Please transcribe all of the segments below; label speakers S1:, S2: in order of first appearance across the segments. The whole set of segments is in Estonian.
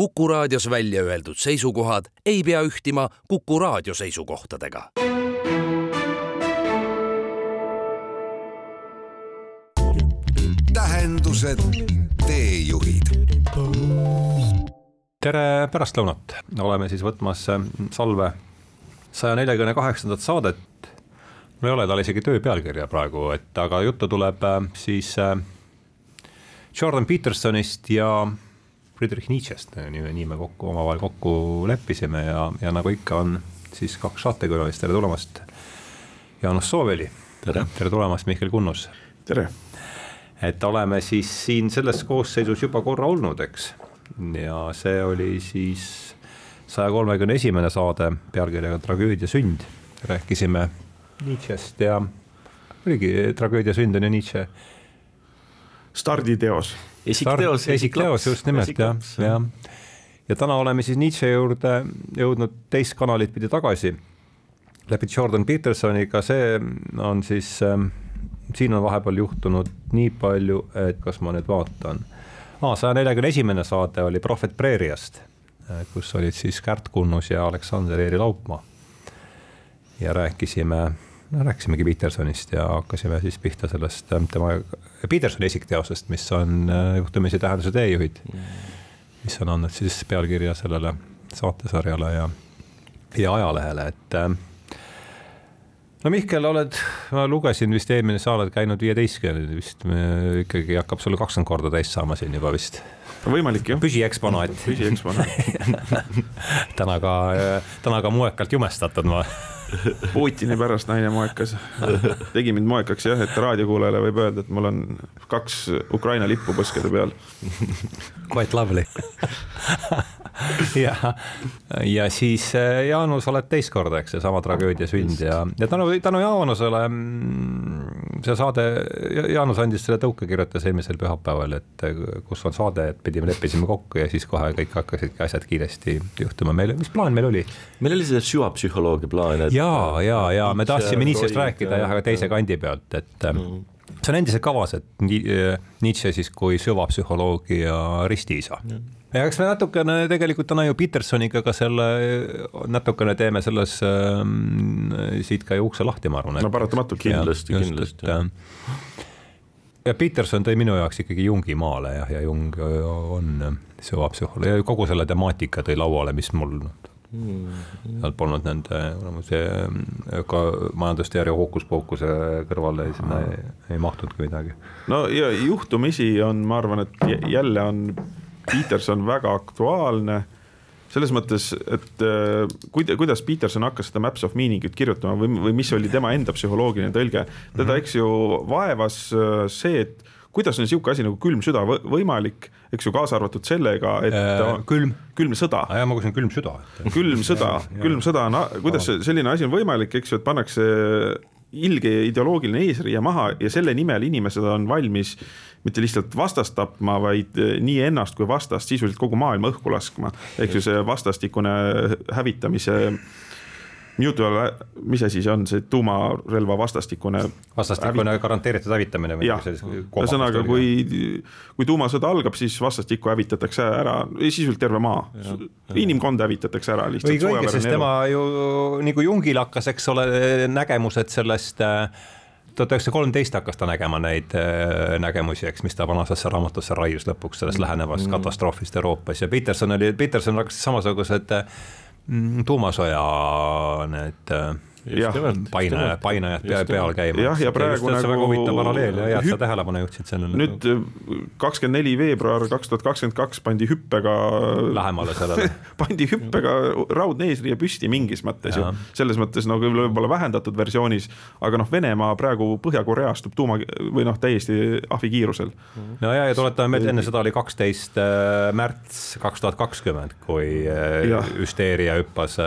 S1: Kuku raadios välja öeldud seisukohad ei pea ühtima Kuku raadio seisukohtadega.
S2: tähendused, teejuhid.
S3: tere pärastlõunat, oleme siis võtmas äh, salve saja neljakümne kaheksandat saadet. mul ei ole tal isegi töö pealkirja praegu, et aga juttu tuleb äh, siis äh, Jordan Petersonist ja Friedrich Nietzsche'st, nii, nii me kokku, omavahel kokku leppisime ja, ja nagu ikka on siis kaks saatekülalist, tere tulemast. Jaanus Sooveli.
S4: tere.
S3: tere tulemast, Mihkel Kunnus.
S4: tere.
S3: et oleme siis siin selles koosseisus juba korra olnud, eks. ja see oli siis saja kolmekümne esimene saade pealkirjaga Tragöödia sünd. rääkisime Nietzsche'st ja oligi Tragöödia sünd on ju Nietzsche
S4: starditeos.
S3: Esikteos, esikteos just nimelt jah, jah. ja täna oleme siis Nietzsche juurde jõudnud teist kanalit pidi tagasi läbi Jordan Petersoniga, see on siis äh,, siin on vahepeal juhtunud nii palju, et kas ma nüüd vaatan ah,, saja neljakümne esimene saade oli Prohvet Preeriast, kus olid siis Kärt Kunnus ja Aleksander Eeri Laupmaa. ja rääkisime no rääkisimegi Petersonist ja hakkasime siis pihta sellest ähm, tema, Petersoni esikteosest, mis on äh, juhtumisi tähenduse teejuhid. mis on andnud siis pealkirja sellele saatesarjale ja, ja ajalehele, et. Ähm, no Mihkel, oled, ma lugesin vist eelmine sa oled käinud viieteistkümnendal vist, ikkagi hakkab sul kakskümmend korda täis saama siin juba vist
S4: võimalik jah.
S3: püsieksponaat.
S4: püsieksponaat
S3: täna ka, täna ka moekalt jumestatud ma
S4: Putini pärast naine moekas. tegi mind moekaks jah, et raadiokuulajale võib öelda, et mul on kaks Ukraina lippu põskede peal.
S3: Quite lovely ja, ja siis äh, Jaanus oled teist korda, eks, seesama tragöödia sünd ja, ja tänu, tänu Jaanusele mm, see saade, Jaanus andis selle tõuke, kirjutas eelmisel pühapäeval, et äh, kus on saade, et pidime, leppisime kokku ja siis kohe kõik hakkasidki asjad kiiresti juhtuma. meil, mis plaan meil oli?
S5: meil oli see süvapsühholoogia plaan,
S3: et. Ja, ja, ja me tahtsime Nietzsche'st rääkida jah, aga teise kandi pealt, et äh, mm. see on endiselt kavas, et Nietzsche siis kui süvapsühholoogia ristiisa mm ja eks me natukene tegelikult täna ju Petersoniga ka selle natukene teeme selles äh, siit ka ju ukse lahti, ma arvan.
S4: no paratamatult
S5: kindlasti, kindlasti.
S3: Äh, ja Peterson tõi minu jaoks ikkagi Jungi maale jah, ja Jung on süvapsühholoog ja kogu selle temaatika tõi lauale, mis mul mm. seal polnud nende see ka majandusteooria hookuspookuse kõrvale sinna ei, ei mahtunudki midagi.
S4: no ja juhtumisi on, ma arvan, et jälle on Peterson väga aktuaalne selles mõttes, et äh, kuida-, kuidas Peterson hakkas seda Maps of Meaning'it kirjutama või, või mis oli tema enda psühholoogiline tõlge. teda, mhm. eks ju, vaevas äh, see, et kuidas on niisugune asi nagu külm süda võimalik, eks ju, kaasa arvatud sellega, et
S3: äh, külm,
S4: külm sõda.
S3: jaa, ma kuulsin külm süda.
S4: külm sõda, külm sõda, no kuidas selline asi on võimalik, eks ju, et pannakse ilge ideoloogiline eesriie maha ja selle nimel inimesed on valmis mitte lihtsalt vastast tapma, vaid eh, nii ennast kui vastast sisuliselt kogu maailma õhku laskma. ehk ju see vastastikune hävitamise mutual, mis asi see on, see tuumarelva vastastikune.
S3: vastastikune hävit... garanteeritud hävitamine.
S4: jah, ühesõnaga, kui, kui tuumasõda algab, siis vastastikku hävitatakse ära sisuliselt terve maa. inimkond hävitatakse ära lihtsalt.
S3: õige, õige, sest tema ju nagu Jungil hakkas, eks ole, nägemused sellest äh, tuhat üheksasada kolmteist hakkas ta nägema neid äh, nägemusi, eks, mis ta vanasasse raamatusse raius lõpuks sellest mm. lähenevast mm. katastroofist Euroopas ja Peterson oli, Peterson hakkas samasugused äh, Mm, tuumasõja need äh, paine, painajad pea peal käima.
S4: jah, ja praegu
S3: nagu. väga huvitav paralleel ja hea, et sa tähelepanu juhtisid sellele.
S4: nüüd kakskümmend neli veebruar kaks tuhat kakskümmend kaks pandi hüppega.
S3: lähemale sellele
S4: pandi hüppega raudne eesriie püsti mingis mõttes ja. ju, selles mõttes nagu võib-olla vähendatud versioonis, aga noh, Venemaa praegu Põhja-Korea astub tuuma või noh, täiesti ahvikiirusel.
S3: no ja, ja tuletame meelde, enne seda oli kaksteist äh, märts kaks tuhat kakskümmend, kui äh, hüsteeria hüppas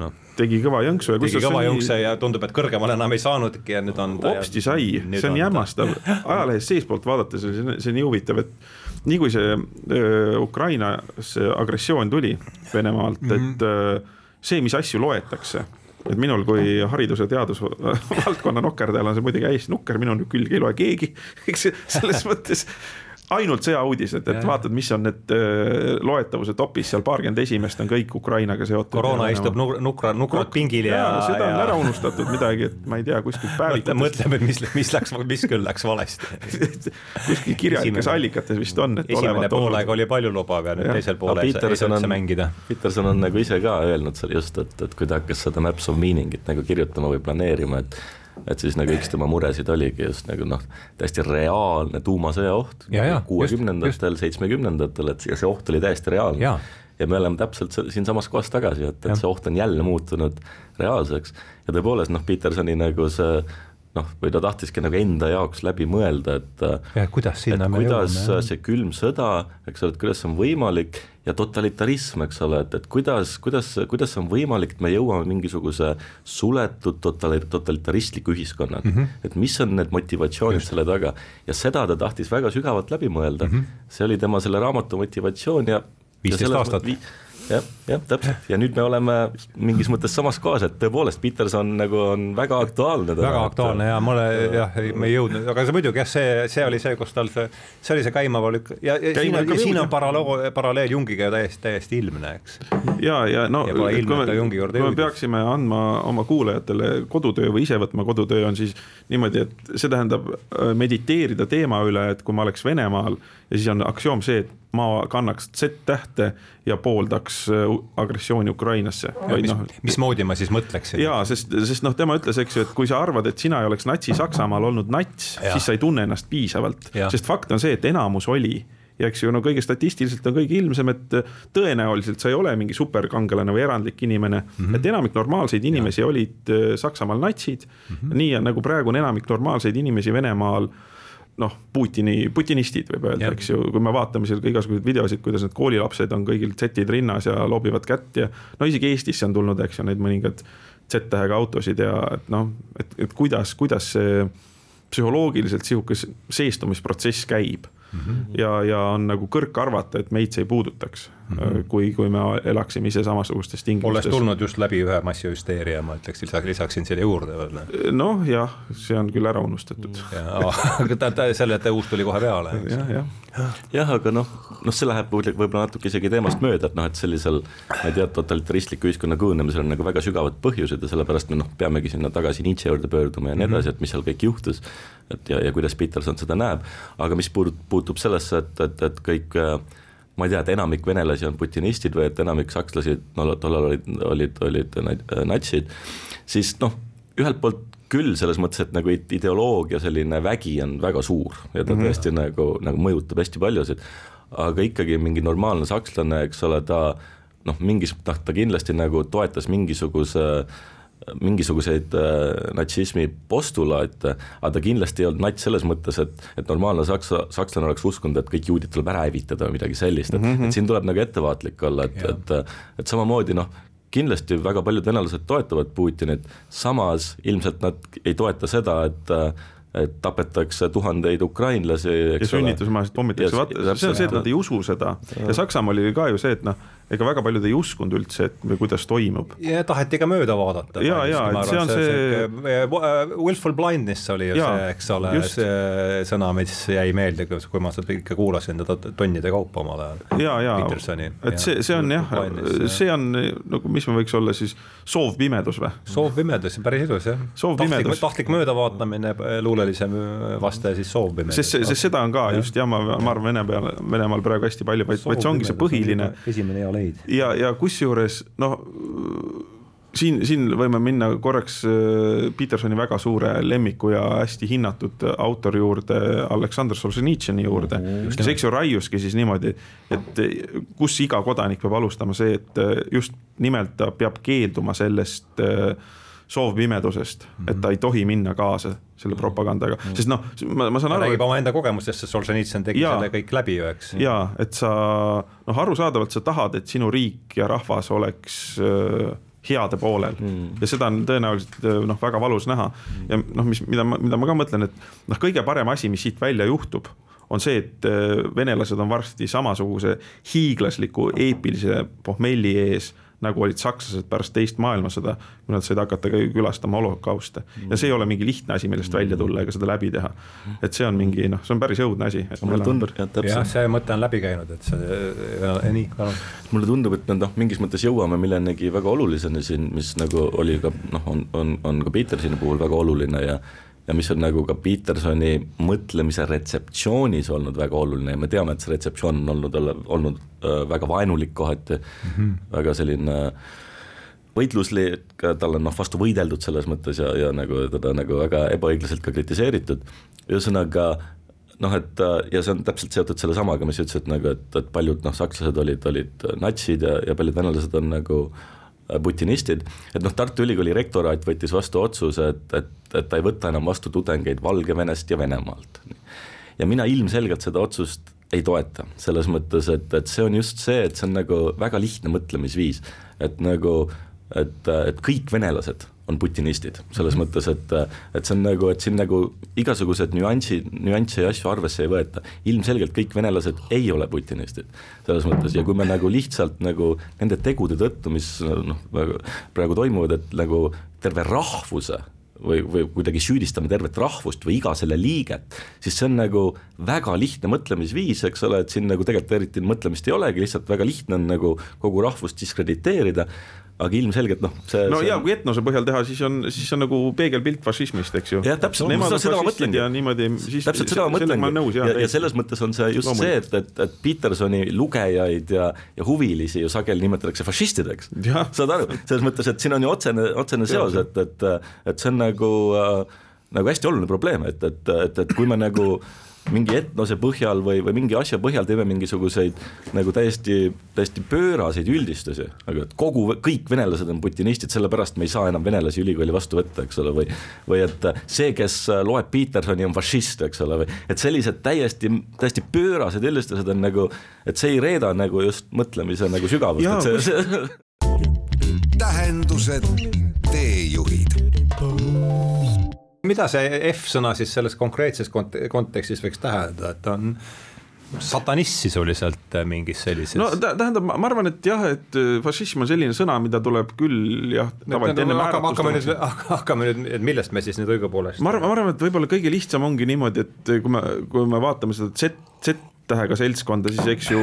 S3: noh
S4: tegi kõva jõnksu
S3: ja tegi kõva jõnksu ja tundub, et kõrgemale enam ei saanudki ja nüüd on
S4: hopsti sai, see on jämmastav, ajalehest seestpoolt vaadates on see, see nii huvitav, et nii kui see öö, Ukrainas agressioon tuli Venemaalt mm, -hmm. et öö, see, mis asju loetakse et minul kui haridus- ja teadusvaldkonna nokerdajal on see muidugi hästi nukker, minu külge ei loe keegi, eks selles mõttes ainult sõjauudised, et
S3: Jah.
S4: vaatad, mis on need äh, loetavuse topis seal paarkümmend esimest on kõik Ukrainaga seotud.
S3: koroona istub nuk- nukra, nukralt pingil ja,
S4: ja seda on
S3: ja
S4: ära unustatud midagi, et ma ei tea, kuskilt päevitades
S3: mõtleme, et mis, mis läks, mis küll läks valesti.
S4: kuskil kirjalikes allikates vist on, et
S3: esimene poolaeg oli paljulubav ja nüüd
S4: Jah.
S3: teisel poolel ei saa üldse mängida.
S5: Peterson on nagu ise ka öelnud seal just, et, et kui ta hakkas seda Maps of Meaning'it nagu kirjutama või planeerima, et et siis nagu üks tema muresid oligi just nagu noh, täiesti reaalne tuumasõja oht
S3: Ja, ja,
S5: kuuekümnendatel, seitsmekümnendatel, et ja see oht oli täiesti reaalne.
S3: Jaa.
S5: ja me oleme täpselt se- siinsamas kohas tagasi, et, et see oht on jälle muutunud reaalseks. Ja tõepoolest noh, Petersoni nagu see noh, või ta tahtiski nagu enda jaoks läbi mõelda, et
S3: Ja kuidas sinna
S5: et
S3: me
S5: kuidas
S3: jõuame,
S5: see külm sõda, eks ole, et kuidas see on võimalik ja totalitarism, eks ole, et, et kuidas, kuidas, kuidas see on võimalik, et me jõuame mingisuguse suletud totali-, totalitaristliku ühiskonnani mm, -hmm. et mis on need motivatsioonid selle taga ja seda ta tahtis väga sügavalt läbi mõelda mm, -hmm. see oli tema selle raamatu motivatsioon ja
S3: 15 aastat.
S5: Jah, jah, täpselt ja nüüd me oleme mingis mõttes samas kohas, et tõepoolest Peterson nagu on väga aktuaalne.
S3: väga aktuaalne ja mulle jah, me ei jõudnud, aga see muidugi jah, see, see oli see, kus tal see, see oli see käima lükk- ja, ja siin on, siin on paralleel, paralleel Jungiga ju täiesti, täiesti ilmne, eks.
S4: ja, ja no
S3: Ja
S4: kui
S3: juurde
S4: kui me peaksime andma oma kuulajatele kodutöö või ise võtma kodutöö on siis niimoodi, et see tähendab äh, mediteerida teema üle, et kui ma oleks Venemaal ja siis on aktsioom see, et ma kannaks Z-tähte ja pooldaks äh, agressiooni Ukrainasse.
S3: mis
S4: noh,
S3: mismoodi ma siis mõtleksin?
S4: jaa, sest, sest noh, tema ütles, eks ju, et kui sa arvad, et sina ei oleks Natsi-Saksamaal olnud nats, siis sa ei tunne ennast piisavalt, sest fakt on see, et enamus oli ja eks ju no kõige statistiliselt on kõige ilmsem, et tõenäoliselt sa ei ole mingi superkangelane või erandlik inimene mm. -hmm. et enamik normaalseid inimesi ja. olid äh, Saksamaal natsid mm. -hmm. nii on nagu praegu on enamik normaalseid inimesi Venemaal noh, Putini, putinistid võib öelda, eks ju, kui me vaatame seal ka igasuguseid videosid, kuidas need koolilapsed on kõigil Z-id rinnas ja loobivad kätt ja no isegi Eestisse on tulnud, eks ju, neid mõningad Z-tähega autosid ja et noh, et, et kuidas, kuidas see psühholoogiliselt sihuke seestumisprotsess käib mm. -hmm. ja, ja on nagu kõrk arvata, et meid see ei puudutaks mm, -hmm. kui, kui me elaksime ise samasugustes
S3: olles
S4: tingimustes.
S3: tulnud just läbi ühe massihüsteeria, ma ütleks, lisaksin selle juurde veel.
S4: noh, jah, see on küll ära unustatud.
S3: aga ta, ta selle tõus tuli kohe peale.
S4: jah, jah
S5: jah, aga noh, noh, see läheb võib- võib-olla natuke isegi teemast mööda, et noh, et sellisel ma ei tea, totalitaristliku ühiskonna kujunemisel on nagu väga sügavad põhjused ja sellepärast me noh, peamegi sinna tagasi Nietzsche juurde pöörduma ja nii edasi, et mis seal kõik juhtus. et ja, ja kuidas Peterson seda näeb, aga mis puudub, puutub sellesse, et, et, et kõik äh, ma ei tea, et enamik venelasi on putinistid või et enamik sakslasi no, tollal olid, olid, olid nat- natsid, siis noh, ühelt poolt küll selles mõttes, et nagu ideoloogia selline vägi on väga suur ja ta mm -hmm. tõesti nagu, nagu mõjutab hästi paljusid, aga ikkagi mingi normaalne sakslane, eks ole, ta noh, mingis, noh ta kindlasti nagu toetas mingisuguse mingisuguseid äh, natsismi postulaate, aga ta kindlasti ei olnud nats selles mõttes, et, et normaalne saksa, sakslane oleks uskunud, et kõik juudid tuleb ära hävitada või midagi sellist, et mm, -hmm. et siin tuleb nagu ettevaatlik olla, et, et, et samamoodi noh, kindlasti väga paljud venelased toetavad Putinit, samas ilmselt nad ei toeta seda, et et tapetakse tuhandeid ukrainlasi,
S4: ja sünnitusmajasid pommitatakse, vaata, see on see, et nad ei usu seda. Ja Saksamaal oli ka ju see, et noh, ega väga paljud ei uskunud üldse, et kuidas toimub.
S3: ja taheti ka mööda vaadata.
S4: ja, ja, et see on see,
S3: see... willful blindness oli ju ja, see, eks ole, see sõna, mis jäi meelde, kui ma seda ikka kuulasin teda tonnide kaupa omal ajal.
S4: ja, ja, et see, see on jah, see on nagu, mis me võiks olla siis soovpimedus või?
S3: soovpimedus, päris ilus jah.
S4: soovpimedus.
S3: tahtlik möödavaatamine, luulelisem vaste siis soovpimedus.
S4: sest, sest seda on ka ja. just jah, ma, ma arvan, Vene peal, Venemaal praegu hästi palju, vaid, vaid see ongi see põhiline.
S3: esimene hea leid.
S4: ja, ja kusjuures noh, siin, siin võime minna korraks Petersoni väga suure lemmiku ja hästi hinnatud autori juurde, Aleksandr Solženitšini juurde mm, -hmm. kes eks ju raiuski siis niimoodi, et kus iga kodanik peab alustama see, et just nimelt ta peab keelduma sellest soovpimedusest mm, -hmm. et ta ei tohi minna kaasa selle propagandaga mm, -hmm. sest noh, ma, ma saan
S3: ta
S4: aru.
S3: räägib omaenda kogemustest, sest Solženitsõn tegi ja, selle kõik läbi ju, eks.
S4: ja et sa noh, arusaadavalt sa tahad, et sinu riik ja rahvas oleks äh, heade poolel mm. ja seda on tõenäoliselt noh, väga valus näha mm. ja noh, mis, mida ma, mida ma ka mõtlen, et noh, kõige parem asi, mis siit välja juhtub, on see, et venelased on varsti samasuguse hiiglasliku eepilise pohmelli ees nagu olid sakslased pärast teist maailmasõda, kui nad said hakata ka külastama holokauste. ja see ei ole mingi lihtne asi, millest välja tulla ega seda läbi teha. et see on mingi noh, see on päris õudne asi.
S5: mulle tundub, jah,
S3: see mõte on läbi käinud, et see, nii, palun.
S5: mulle tundub, et me noh, mingis mõttes jõuame millenegi väga oluliseni siin, mis nagu oli ka noh, on, on, on ka Petersoni puhul väga oluline ja ja mis on nagu ka Petersoni mõtlemise retseptsioonis olnud väga oluline ja me teame, et see retseptsioon on olnud, olnud äh, väga vaenulik kohati mm, -hmm. väga selline võitluslik, tal on noh, vastu võideldud selles mõttes ja, ja nagu teda nagu väga ebaõiglaselt ka kritiseeritud, ühesõnaga noh, et ja see on täpselt seotud sellesamaga, mis sa ütlesid nagu, et, et paljud noh, sakslased olid, olid natsid ja, ja paljud venelased on nagu äh, putinistid, et noh, Tartu Ülikooli rektoraat võttis vastu otsuse, et, et, et ta ei võta enam vastu tudengeid Valgevenest ja Venemaalt. ja mina ilmselgelt seda otsust ei toeta, selles mõttes, et, et see on just see, et see on nagu väga lihtne mõtlemisviis, et nagu, et, et kõik venelased on putinistid, selles mõttes, et, et see on nagu, et siin nagu igasugused nüansid, nüansse ja asju arvesse ei võeta. ilmselgelt kõik venelased ei ole putinistid, selles mõttes ja kui me nagu lihtsalt nagu nende tegude tõttu, mis noh, praegu toimuvad, et nagu terve rahvuse või, või kuidagi süüdistame tervet rahvust või iga selle liiget, siis see on nagu väga lihtne mõtlemisviis, eks ole, et siin nagu tegelikult eriti mõtlemist ei olegi, lihtsalt väga lihtne on nagu kogu rahvust diskrediteerida aga ilmselgelt noh, see
S4: no
S5: see
S4: ja kui etnose põhjal teha, siis on, siis on nagu peegelpilt fašismist, eks ju.
S5: jah, täpselt, seda, seda ma mõtlengi.
S4: ja niimoodi, siis
S5: täpselt seda ma mõtlengi ja, ja selles mõttes on see just
S4: Loomulikult.
S5: see, et, et, et Petersoni lugejaid ja, ja huvilisi ju sageli nimetatakse fašistideks. Saad aru, selles mõttes, et siin on ju otsene, otsene seos, et, et, et see on nagu äh, nagu hästi oluline probleem, et, et, et, et kui me nagu mingi etnose põhjal või, või mingi asja põhjal teeme mingisuguseid nagu täiesti, täiesti pööraseid üldistusi, aga et kogu, kõik venelased on putinistid, sellepärast me ei saa enam venelasi ülikooli vastu võtta, eks ole, või või et see, kes loeb Petersoni, on fašist, eks ole, või et sellised täiesti, täiesti pöörased üldistused on nagu, et see ei reeda nagu just mõtlemise nagu sügavust, et see, see
S2: tähendused, teejuhid
S3: mida see F-sõna siis selles konkreetses kont kontekstis võiks tähendada, et on satanist sisuliselt mingis sellises
S4: no tä- tähendab, ma arvan, et jah, et äh, fašism on selline sõna, mida tuleb küll jah, tavaliselt enne
S3: hakkame, hakkame nüüd
S4: määratlust,
S3: hakkame nüüd, et millest me siis nüüd õigupoolest
S4: ma arvan, ma arvan, et võib-olla kõige lihtsam ongi niimoodi, et kui me, kui me vaatame seda Z, Z-tähega seltskonda, siis eks ju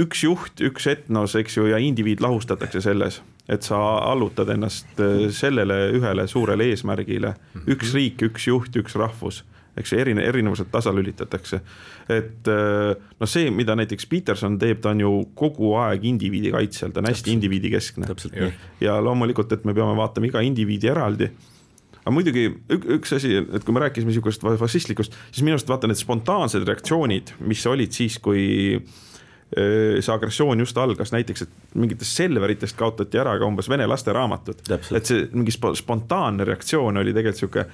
S4: üks juht, üks etnos, eks ju, ja indiviid lahustatakse selles, et sa allutad ennast äh, sellele ühele suurele eesmärgile, üks riik, üks juht, üks rahvus eks erine-, erinevused tasalülitatakse. et äh, noh, see, mida näiteks Peterson teeb, ta on ju kogu aeg indiviidi kaitsel, ta on hästi indiviidikeskne. ja loomulikult, et me peame vaatama iga indiviidi eraldi. aga muidugi ük, üks asi, et kui me rääkisime niisugust fašistlikust, siis minu arust vaata need spontaansed reaktsioonid, mis olid siis, kui öö, see agressioon just algas, näiteks, et mingitest Selveritest kaotati ära ka umbes vene lasteraamatud.
S5: Täpselt.
S4: et see mingi spo, spontaanne reaktsioon oli tegelikult sihuke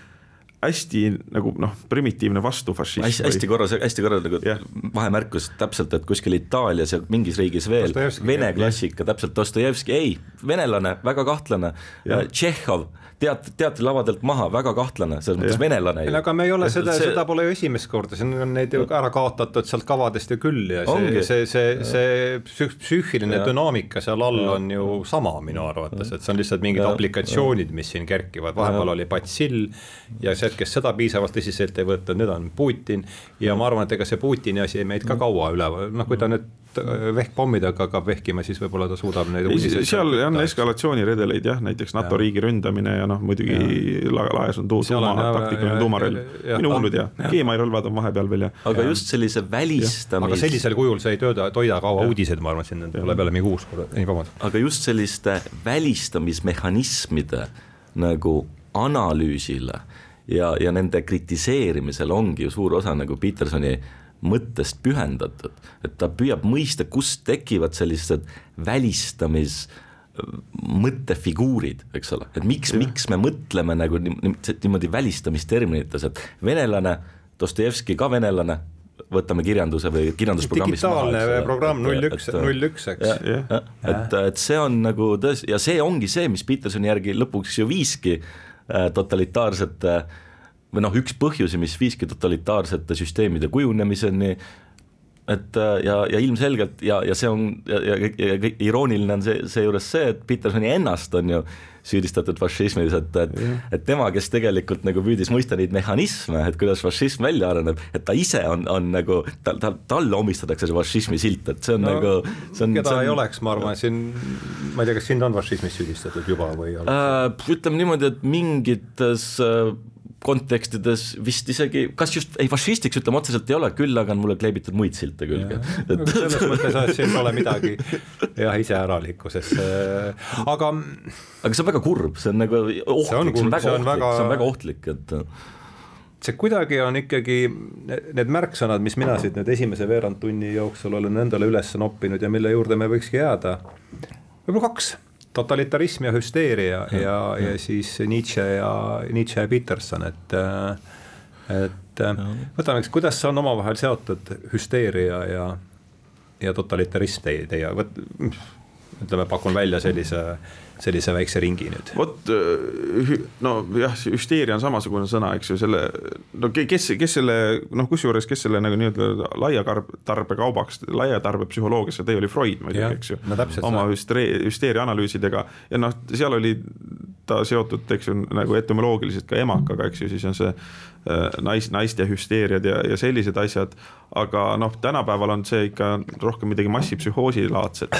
S4: hästi nagu noh, primitiivne vastufašism.
S5: hästi, hästi korra, hästi korra nagu
S4: Jah.
S5: vahemärkus täpselt, et kuskil Itaalias ja mingis riigis veel vene klassika, täpselt Dostojevski, ei, venelane, väga kahtlane. Tšehhov, teat-, teatrilavadelt maha, väga kahtlane, selles mõttes
S4: Jah.
S5: venelane ju.
S3: aga me ei ole seda
S5: See-
S3: seda pole ju esimest korda, siin on neid ju ära kaotatud sealt kavadest ju küll ja see, see, see, see psüh, psüühiline
S5: Ja.
S3: dünaamika seal all on ju sama minu arvates, et see on lihtsalt mingid
S5: Ja.
S3: aplikatsioonid, mis siin kerkivad, vahepeal oli Batsill ja see, kes seda piisavalt tõsiselt ei võtnud, nüüd on Putin. Ja ma arvan, et ega see Putini asi meid ka kaua üleval, noh, kui ta nüüd vehkpommidega hakkab vehkima, siis võib-olla ta suudab neid
S4: Ei,
S3: uudiseid
S4: seal on eskalatsiooniredeleid jah, näiteks NATO
S3: Ja.
S4: riigi ründamine ja noh, muidugi la- laes on tuum, tuuma, taktikaline
S3: ja-
S4: tuumarelv.
S3: ja- ja-,
S4: minu hullud ja keemiarelvad on vahepeal veel ja.
S5: aga just sellise välistamis-
S3: aga sellisel kujul see ei tööta, toida kaua uudiseid, ma arvan, siin tuleb jälle mingi uus ei vabandust.
S5: aga just selliste välistamismehhanismide nagu analüüsile ja, ja nende kritiseerimisel ongi ju suur osa nagu Petersoni mõttest pühendatud, et ta püüab mõista, kust tekivad sellised välistamis mõttefiguurid, eks ole, et miks, miks me mõtleme nagu niimoodi, välistamisterminites, et venelane, Dostojevski ka venelane, võtame kirjanduse või kirjandusprogrammis
S3: digitaalne programm null üks, null üks, eks.
S5: et, et see on nagu tõesti ja see ongi see, mis Petersoni järgi lõpuks ju viiski äh, totalitaarsete või noh, üks põhjusi, mis viiski totalitaarsete süsteemide kujunemiseni et äh, ja, ja ilmselgelt ja, ja see on ja, ja, ja, irooniline on see, seejuures see, et Petersoni ennast on ju süüdistatud fašismis, et, et mm., et tema, kes tegelikult nagu püüdis mõista neid mehhanisme, et kuidas fašism välja areneb, et ta ise on, on nagu, tal, tal, talle omistatakse see fašismi silt, et see on no, nagu, see on.
S3: keda
S5: see on,
S3: ei oleks, ma arvan, siin, ma ei tea, kas sind on fašismis süüdistatud juba või?
S5: Äh, ütleme niimoodi, et mingites äh, kontekstides vist isegi, kas just, ei fašistiks ütleme otseselt ei ole, küll aga on mulle kleebitud muid silte külge.
S3: Et... selles mõttes, siin pole midagi jah, iseäralikku, sest aga
S5: aga see on väga kurb, see on nagu ohtlik, see on, see on väga ohtlik väga..., see on väga ohtlik, et
S3: see kuidagi on ikkagi need märksõnad, mis mina siit nüüd esimese veerandtunni jooksul olen endale üles noppinud ja mille juurde me võikski jääda, võib-olla kaks totalitarism ja hüsteeria ja, ja, ja siis Nietzsche ja Nietzsche ja Peterson, et et võtame, eks, kuidas on omavahel seotud hüsteeria ja, ja totalitarism teie, teie, ütleme, pakun välja sellise sellise väikse ringi nüüd.
S4: vot äh, nojah, hüsteeria on samasugune sõna, eks ju, selle no kes, kes selle noh, kusjuures, kes selle nagu nii-öelda laia tarbekaubaks, laia tarbepsühholoogiasse tõi, oli Freud muidugi, eks ju
S3: no,.
S4: oma hüsteeria, hüsteeria analüüsidega ja noh, seal oli ta seotud, eks ju, nagu etümoloogiliselt ka emakaga, eks ju, siis on see Äh, nais, naiste hüsteeriad ja, ja sellised asjad. aga noh, tänapäeval on see ikka rohkem midagi massipsühhoosi laadset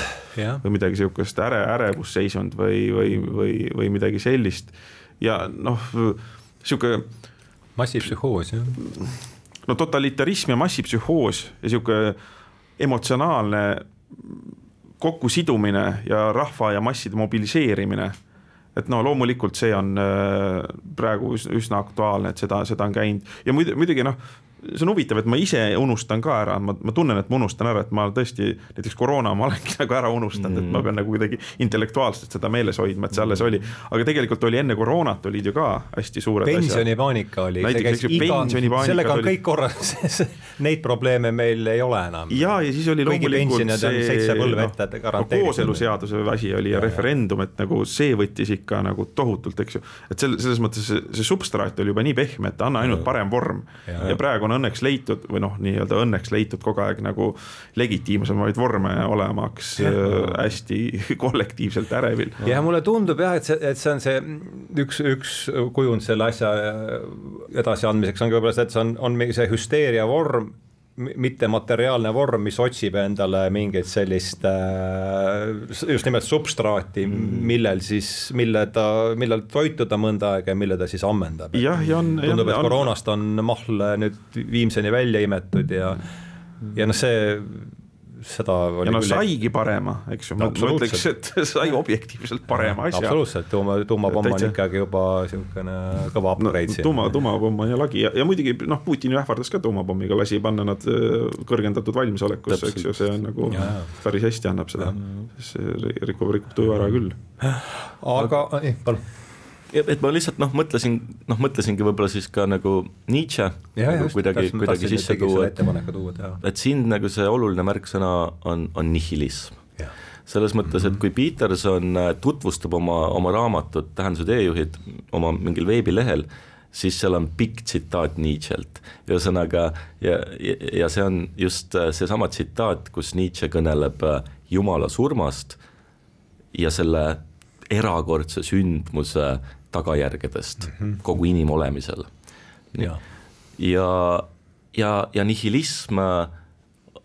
S4: või midagi sihukest äre, ärevusseisund või, või, või, või midagi sellist. ja noh, sihuke.
S3: massipsühhoos jah.
S4: no totalitarism ja massipsühhoos ja sihuke emotsionaalne kokkusidumine ja rahva ja masside mobiliseerimine et no loomulikult see on äh, praegu üsna aktuaalne, et seda, seda on käinud. Ja muidugi noh, see on huvitav, et ma ise unustan ka ära, ma, ma tunnen, et ma unustan ära, et ma tõesti näiteks koroona ma olengi nagu ära unustanud mm., et ma pean nagu kuidagi intellektuaalselt seda meeles hoidma, et see alles oli. aga tegelikult oli enne koroonat olid ju ka hästi suured
S3: pensionipaanika oli. sellega on kõik korras neid probleeme meil ei ole enam.
S4: ja, ja siis oli loomulikult
S3: see. ette
S4: no, kooseluseaduse asi oli ja, ja referendum, et nagu see võttis ikka nagu tohutult, eks ju. et selles, selles mõttes see, see substraat oli juba nii pehme, et anna ainult parem vorm ja, ja praegu on õnneks leitud või noh, nii-öelda õnneks leitud kogu aeg nagu legitiimsemaid vorme olemaks ja. äh, hästi kollektiivselt ärevil.
S3: ja mulle tundub jah, et see, et see on see üks, üks kujund selle asja edasiandmiseks ongi võib-olla see, et see on, on mingi see hüsteeria vorm mittemateriaalne vorm, mis otsib endale mingit sellist äh, just nimelt substraati, millel siis, mille ta, millel toituda mõnda aega ja mille ta siis ammendab. tundub, et koroonast on mahl nüüd viimseni välja imetud ja, ja noh, see seda
S4: ja no saigi parema, eks ju, ma ütleks, et sai objektiivselt parema asja.
S3: absoluutselt, tuuma, tuumapomm on ikkagi juba niisugune kõva upgrade
S4: no,. tuuma, tuumapomm on ju lagi. Ja, ja muidugi noh, Putin ju ähvardas ka tuumapommiga, lasi panna nad äh, kõrgendatud valmisolekusse, eks ju, see on nagu ja, ja. päris hästi annab seda, see rikub, rikub tuju ära küll.
S3: aga, palun
S5: et ma lihtsalt noh, mõtlesin, noh, mõtlesingi võib-olla siis ka nagu Nietzsche ja, nagu kuidagi, kuidagi sisse tuua, et, et siin nagu see oluline märksõna on, on nihilism. selles mõttes, et kui Peterson äh, tutvustab oma, oma raamatut Tähenduse teejuhid oma mingil veebilehel, siis seal on pikk tsitaat Nietzsche'lt, ühesõnaga ja, ja, ja see on just äh, seesama tsitaat, kus Nietzsche kõneleb äh, Jumala surmast ja selle erakordse sündmuse tagajärgedest mm -hmm. kogu inimolemisel. ja, ja, ja, ja nihilism äh,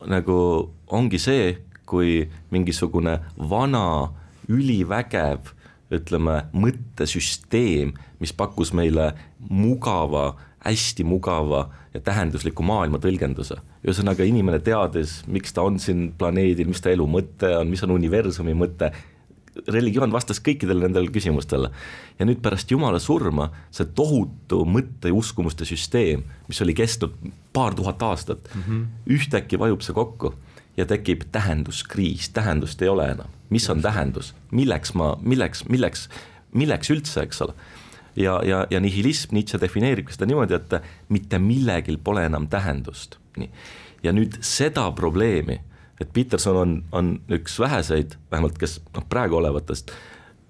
S5: nagu ongi see, kui mingisugune vana ülivägev ütleme, mõttesüsteem, mis pakkus meile mugava, hästi mugava ja tähendusliku maailma tõlgenduse. ühesõnaga inimene teades, miks ta on siin planeedil, mis ta elu mõte on, mis on universumi mõte, religioon vastas kõikidele nendele küsimustele. ja nüüd pärast Jumala surma see tohutu mõtte ja uskumuste süsteem, mis oli kestnud paar tuhat aastat mm, -hmm. ühtäkki vajub see kokku ja tekib tähenduskriis, tähendust ei ole enam. mis on tähendus, milleks ma, milleks, milleks, milleks üldse, eks ole ja, ja, ja nihilism, Nietzsche defineerib seda niimoodi, et mitte millegil pole enam tähendust, nii. ja nüüd seda probleemi et Peterson on, on üks väheseid, vähemalt kes noh, praegu olevatest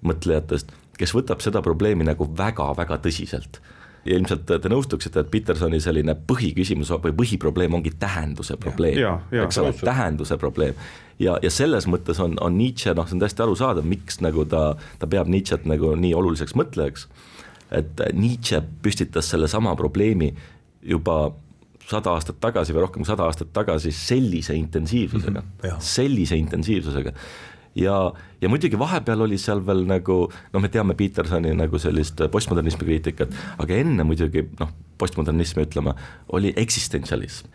S5: mõtlejatest, kes võtab seda probleemi nagu väga-väga tõsiselt. ja ilmselt te nõustuksite, et Petersoni selline põhiküsimus või põhiprobleem ongi tähenduse probleem, eks ole, tähenduse probleem. ja, ja selles mõttes on, on Nietzsche, noh, see on täiesti arusaadav, miks nagu ta, ta peab Nietzsche't nagu nii oluliseks mõtlejaks, et Nietzsche püstitas sellesama probleemi juba sada aastat tagasi või rohkem kui sada aastat tagasi sellise intensiivsusega mm, -hmm, sellise intensiivsusega ja, ja muidugi vahepeal oli seal veel nagu noh, me teame Petersoni nagu sellist postmodernismi kriitikat, aga enne muidugi noh, postmodernismi ütleme, oli eksistentsialism.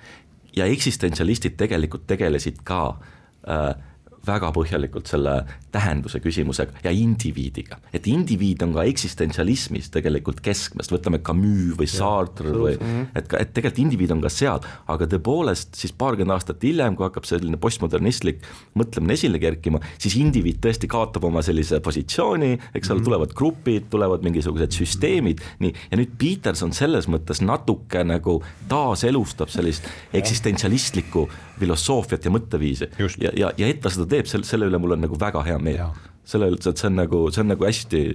S5: ja eksistentsialistid tegelikult tegelesid ka äh, väga põhjalikult selle tähenduse küsimusega ja indiviidiga, et indiviid on ka eksistentsialismis tegelikult keskmes, võtame Camus või Sartre või et ka, et tegelikult indiviid on ka seal, aga tõepoolest siis paarkümmend aastat hiljem, kui hakkab selline postmodernistlik mõtlemine esile kerkima, siis indiviid tõesti kaotab oma sellise positsiooni, eks ole, mhm. tulevad grupid, tulevad mingisugused süsteemid, nii, ja nüüd Peterson selles mõttes natuke nagu taaselustab sellist eksistentsialistlikku filosoofiat ja mõtteviisi ja, ja, ja et ta seda teeb, selle, selle üle mul on nagu väga hea meel. selle üle, et see on nagu, see on nagu hästi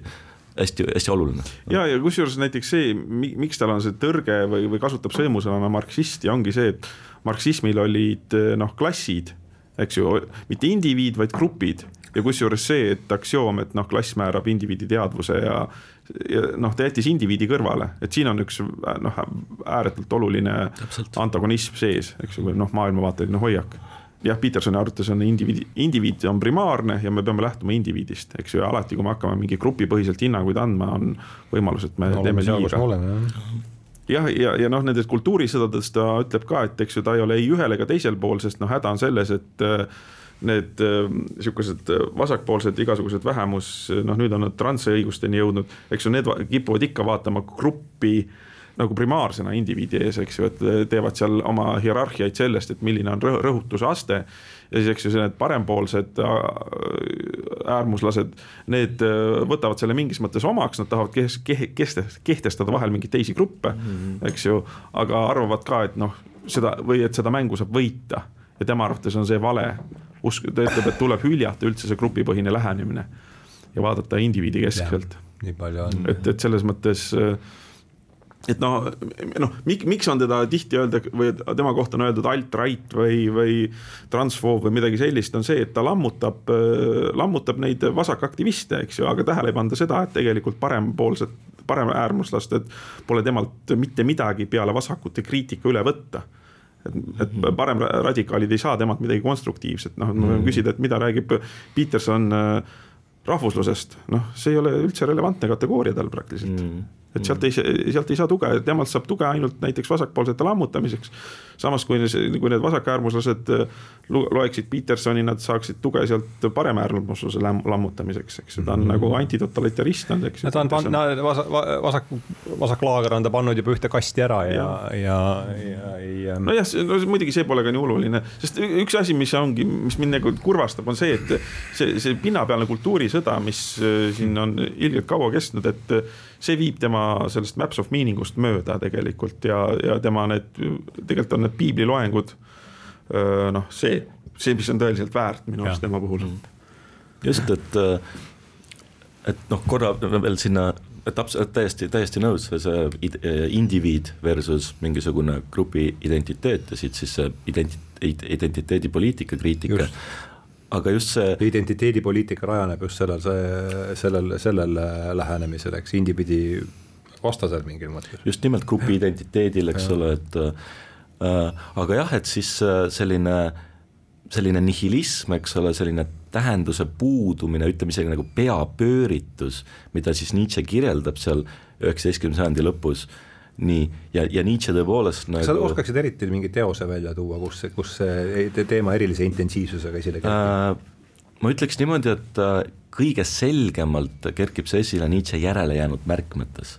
S5: hästi-hästi oluline.
S4: ja, ja kusjuures näiteks see, miks tal on see tõrge või, või kasutab sõimusõnana marksisti, ongi see, et marksismil olid noh, klassid, eks ju, mitte indiviid, vaid grupid ja kusjuures see, et aktsioom, et noh, klass määrab indiviidi teadvuse ja ja noh, ta jättis indiviidi kõrvale, et siin on üks noh, ääretult oluline Täpselt. antagonism sees, eks ju, noh, maailmavaateline hoiak. jah, Petersoni arvates on indiviidi, indiviid on primaarne ja me peame lähtuma indiviidist, eks ju, ja alati, kui me hakkame mingi grupipõhiselt hinnanguid andma, on võimalus, et me no, teeme liiga jah, ja, ja, ja noh, nendest kultuurisõdadest ta ütleb ka, et eks ju, ta ei ole ei ühel ega teisel pool, sest noh, häda on selles, et need niisugused äh, vasakpoolsed igasugused vähemus, noh nüüd on nad transõigusteni jõudnud, eks ju, need kipuvad ikka vaatama gruppi nagu primaarsena indiviidi ees, eks ju, et teevad seal oma hierarhiaid sellest, et milline on rõhutuse aste. ja siis, eks ju, need parempoolsed äh, äärmuslased, need äh, võtavad selle mingis mõttes omaks, nad tahavad kehtestada vahel mingeid teisi gruppe -hmm. eks ju, aga arvavad ka, et noh, seda või et seda mängu saab võita ja tema arvates on see vale usk, ta ütleb, et tuleb hüljata üldse see grupipõhine lähenemine ja vaadata indiviidi keskselt.
S3: nii palju on.
S4: et, et selles mõttes et noh, noh, miks on teda tihti öelda või tema kohta on öeldud alt-right või, või transfoob või midagi sellist, on see, et ta lammutab, lammutab neid vasakaktiviste, eks ju, aga tähele ei panda seda, et tegelikult parempoolsed, paremäärmuslased pole temalt mitte midagi peale vasakute kriitika üle võtta et, et mhm. paremradikaalid ei saa temalt midagi konstruktiivset, noh, me võime mhm. küsida, et mida räägib Peterson äh, rahvuslusest, noh, see ei ole üldse relevantne kategooria tal praktiliselt mm et sealt ei, sealt ei saa tuge, temalt saab tuge ainult näiteks vasakpoolsete lammutamiseks. samas kui, kui need vasakäärmuslased äh, loeksid Petersoni, nad saaksid tuge sealt paremäärmusluse lammutamiseks, eks ju, ta on mm -hmm. nagu antitotalitarist
S3: on,
S4: eks ju.
S3: ta on pannud, vasak, vasak, vasaklaager on ta pannud juba ühte kasti ära ja, ja, ja, ja ei.
S4: Nojah, no muidugi see pole ka nii oluline, sest üks asi, mis ongi, mis mind nagu kurvastab, on see, et see, see pinnapealne kultuurisõda, mis äh, siin on ilgelt kaua kestnud, et see viib tema sellest maps of meaning ust mööda tegelikult ja, ja tema need, tegelikult on need piibliloengud. noh, see, see, mis on tõeliselt väärt minu arust tema puhul.
S5: just, et, et noh, korra veel sinna täpselt täiesti, täiesti nõus, see indiviid versus mingisugune grupi identiteet ja siit siis see identi-, identiteedipoliitika kriitika aga just see.
S3: identiteedipoliitika rajaneb just sellel, sellel, sellel lähenemisel, eks indiviidi vastasel mingil mõttes.
S5: just nimelt grupi identiteedil, eks ole, et äh, aga jah, et siis äh, selline, selline nihilism, eks ole, selline tähenduse puudumine, ütleme isegi nagu peapööritus, mida siis Nietzsche kirjeldab seal üheksateistkümnenda sajandi lõpus nii, ja, ja Nietzsche tõepoolest
S3: nagu. sa oskaksid eriti mingi teose välja tuua, kus, kus see teema erilise intensiivsusega esile
S5: kerkib äh,? ma ütleks niimoodi, et äh, kõige selgemalt kerkib see esile Nietzsche järele jäänud märkmetes,